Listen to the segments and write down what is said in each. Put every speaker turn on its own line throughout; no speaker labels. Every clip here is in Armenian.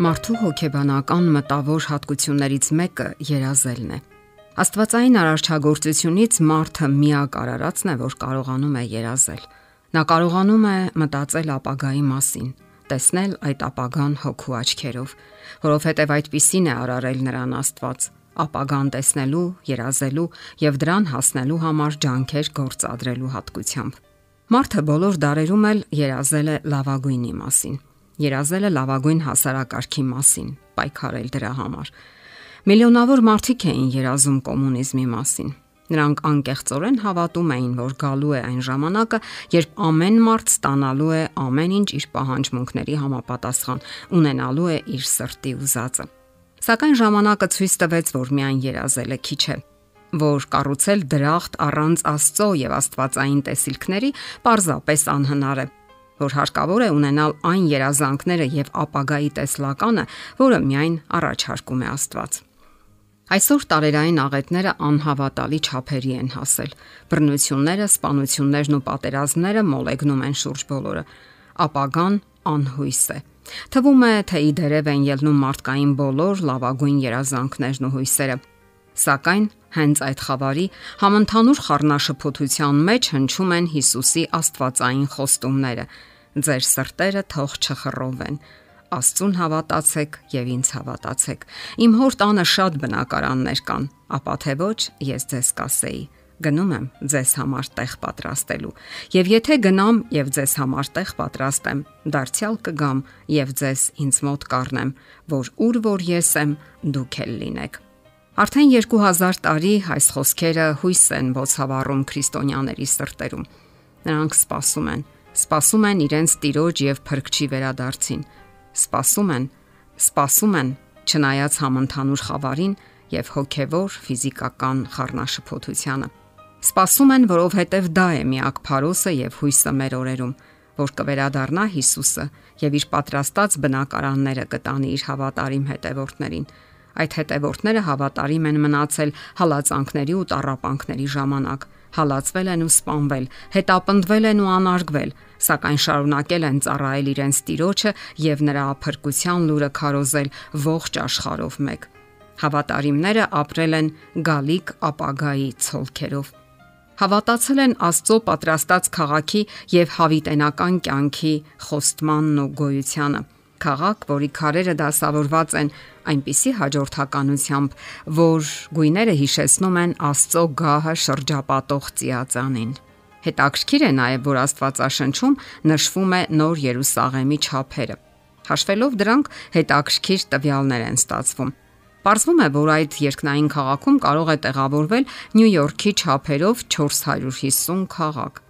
Մարդու հոգեբանական մտավոր հատկություններից մեկը երազելն է։ Աստվածային արարչագործությունից մարդը միակ արարածն է, որ կարողանում է երազել։ Նա կարողանում է մտածել ապագայի մասին, տեսնել այդ ապագան հոգու աչքերով, որովհետև այդպիսին է արարել նրան Աստված ապագան տեսնելու, երազելու եւ դրան հասնելու համար ջանքեր գործադրելու հատկությամբ։ Մարդը բոլոր դարերում էլ երազել է լավագույնի մասին երազել է լավագույն հասարակարգի մասին, պայքարել դրա համար։ Միլիոնավոր մարդիկ էին երազում կոմունիզմի մասին։ Նրանք անկեղծորեն հավատում էին, որ գալու է այն ժամանակը, երբ ամեն մարդ ստանալու է ամեն ինչ իր պահանջմունքների համապատասխան, ունենալու է իր սրտի ուզածը։ Սակայն ժամանակը ցույց տվեց, որ միայն երազելը քիչ է, որ կառուցել դրախտ առանց Աստծո եւ Աստվածային տեսիլքների պարզապես անհնար է որ հարկավոր է ունենալ այն երազանքները եւ ապագայի տեսլականը, որը միայն առաջարկում է Աստված։ Այսօր տարերային աղետները անհավատալի չափերի են հասել։ Բռնությունները, սպանություններն ու պատերազմները մոլեգնում են շուրջ բոլորը։ Ապագան անհույս է։ Թվում է, թե իդերև են ելնում մարդկային բոլոր լավագույն երազանքներն ու հույսերը։ Սակայն հենց այդ խավարի համընդհանուր խառնաշփոթության մեջ հնչում են Հիսուսի աստվածային խոստումները, Ձեր սրտերը թող չխռովեն։ Աստծուն հավատացեք եւ ինձ հավատացեք։ Իմ հոր տանը շատ բնակարաններ կան, ապա թե ոչ ես ձեզ կասեի. Գնում եմ ձեզ համար տեղ պատրաստելու։ Եվ եթե գնամ եւ ձեզ համար տեղ պատրաստեմ, դարձյալ կգամ եւ ձեզ ինձ մոտ կառնեմ, որ ուր որ ես եմ, դուք էլ լինեք։ Արդեն 2000 տարի այս խոսքերը հույս են ոցավառում քրիստոնյաների սրտերում։ Նրանք սպասում են, Սպասում են իրենց տիրոջ եւ փրկչի վերադարձին։ Սպասում են, սպասում են, չնայած համընդհանուր խավարին եւ հոգեվոր ֆիզիկական խառնաշփոթությանը։ Սպասում են, որովհետեւ դա է միակ փարոսը եւ հույսը մեր օրերում, որ կվերադառնա Հիսուսը եւ իր պատրաստած բնակարանները կտանի իր հավատարիմ հետևորդներին։ Այդ հետևորդները հավատարիմ են մնացել հալածանքների ու տառապանքների ժամանակ հալածվել են ու սպանվել, հետապնդվել են ու անարգվել, սակայն շարունակել են ծառայել իրենց տիրոջը եւ նրա փրկության լուրը քարոզել ողջ աշխարհով մեկ։ Հավատարիմները ապրել են գալիք ապագայի ցոլքերով։ Հավատացել են Աստծո պատրաստած քաղաքի եւ հավիտենական կյանքի խոստմանն ու գոյությանը քաղաք, որի քարերը դասավորված են այնպիսի հաջորդականությամբ, որ գույները հիշեցնում են Աստծո գահը շրջապատող ծիածանին։ Հետաքրքիր է նաև, որ Աստվածաշնչում նշվում է Նոր Երուսաղեմի չափերը։ Հաշվելով դրանք հետաքրքիր տվյալներ են ստացվում։ Պարզվում է, որ այդ երկնային քաղաքում կարող է տեղավորվել Նյու Յորքի չափերով 450 քաղաք։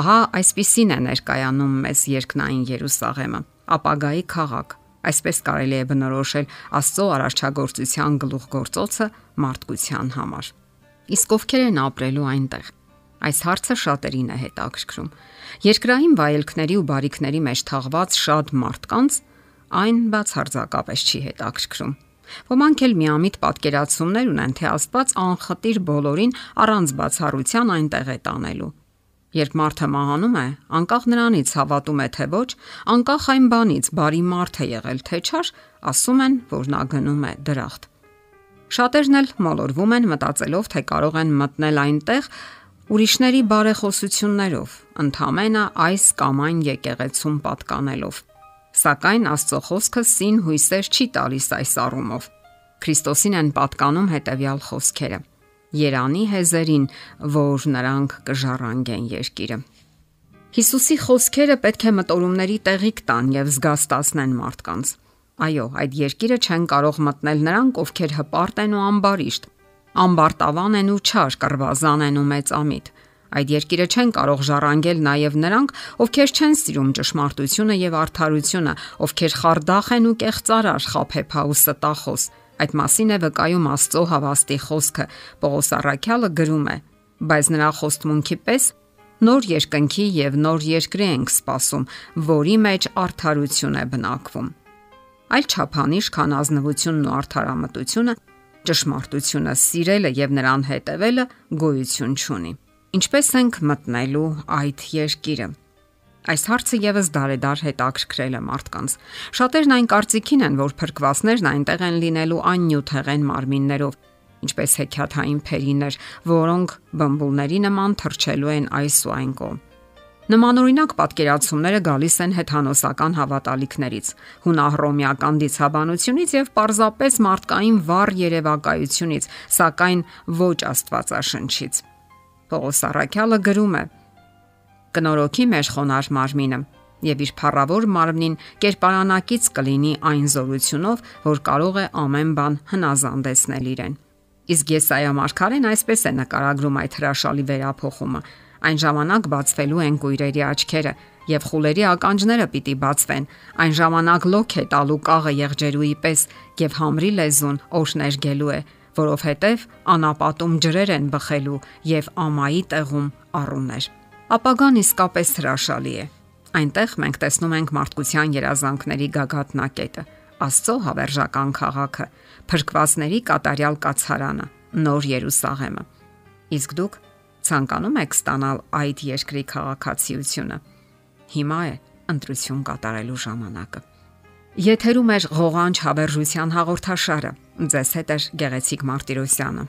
Ահա այսպիսին է ներկայանում մեզ երկնային Երուսաղեմը ապագայի քաղաք։ Այսպես կարելի է բնորոշել Աստծո արարչագործության գլուխգործոցը մարդկության համար։ Իսկ ովքեր են ապրելու այնտեղ։ Այս հարցը շատերին է հետաքրքրում։ Երկրային վայելքների ու բարիքների մեջ թաղված շատ մարդկանց այն բացարձակապես չի հետաքրքրում։ Ոմանք էլ միամիտ պատկերացումներ ունեն, թե Աստված անխտիր բոլորին առանց բացառության այնտեղ է տանելու Երբ մարդը մահանում է, անկախ նրանից հավատում է թե ոչ, անկախ այն բանից բարի մարդ է եղել թե չար, ասում են, որ նա գնում է դրախտ։ Շատերն էլ մոլորվում են մտածելով, թե կարող են մտնել այնտեղ ուրիշների բարեխոսություններով, ընդհանրապես այս կամ այն եկեղեցում պատկանելով։ Սակայն Աստծո խոսքը սին հույսեր չի տալիս այս առումով։ Քրիստոսին են պատկանում հետևյալ խոսքերը. Երանի հեզերին, որ նրանք կժառանգեն երկիրը։ Հիսուսի խոսքերը պետք է մտորումների տեղիք տան եւ զգաստացնեն մարդկանց։ Այո, այդ երկիրը չեն կարող մտնել նրանք, ովքեր հպարտ են ու ամբարիշտ, ամբարտավան են ու չար, կռվազան են ու մեծամիտ։ Այդ երկիրը չեն կարող ժառանգել նաև նրանք, ովքեր չեն սիրում ճշմարտությունը եւ արդարությունը, ովքեր խարդախ են ու կեղծարար, խափեփա ու ստախոս, Այդ մասին է վկայում Աստծո հավաստի խոսքը։ Պողոս Առաքյալը գրում է. Բայց նրա խոստմունքի պես նոր երկնքի եւ նոր երկրի ենք սպասում, որի մեջ արդարություն է բնակվում։ Այլ չափանիշ քան ազնվությունն ու արդարամտությունը, ճշմարտությունը սիրելը եւ նրան հետևելը գոյություն չունի։ Ինչպես ենք մտնելու այդ երկիրը։ Այս հարցը եւս դարեդար հետաքրքրել է մարդկանց։ Շատերն այն կարծիքին են, որ փրկվածներն այնտեղ են լինելու աննյութեղեն մարմիններով, ինչպես հեքիաթային փերիներ, որոնք բմբուլների նման թրջելու են այս ու այն կողմ։ Նմանօրինակ պատկերացումները գալիս են հեթանոսական հավատալիքներից, հունահռոմեական դիցաբանությունից եւ պարզապես մարդկային վառ երևակայությունից, սակայն ոչ աստվածաշնչից։ Պողոս Արաքյալը գրում է. Կնորոքի մեր խոնար մարմինը եւ իր փառավոր մարմնին կերպարանակից կլինի այն զորությունով, որ կարող է ամեն բան հնազանդեցնել իրեն։ Իսկ Եսայա մարգարեն այսպես է նկարագրում այդ հրաշալի վերափոխումը. Այն ժամանակ բացվելու են գույրերի աչքերը եւ խուլերի ականջները պիտի բացվեն։ Այն ժամանակ լոք է տալու կաղը եղջերուի պես եւ համրի լեզուն օշներգելու է, որովհետեւ անապատում ջրեր են բխելու եւ ամայի տեղում առուներ։ Ապագան իսկապես հրաշալի է։ Այնտեղ մենք տեսնում ենք մարդկության երազանքների գագաթնակետը Աստծո հավերժական քաղաքը, փրկվածների կատարյալ կացարանը, Նոր Երուսաղեմը։ Իսկ դուք ցանկանում եք ստանալ այդ երկրի քաղաքացիությունը։ Հիմա է ընտրություն կատարելու ժամանակը։ Եթերում է ղողանջ հավերժության հաղորդաշարը։ Ձեզ հետ է Գեղեցիկ Մարտիրոսյանը։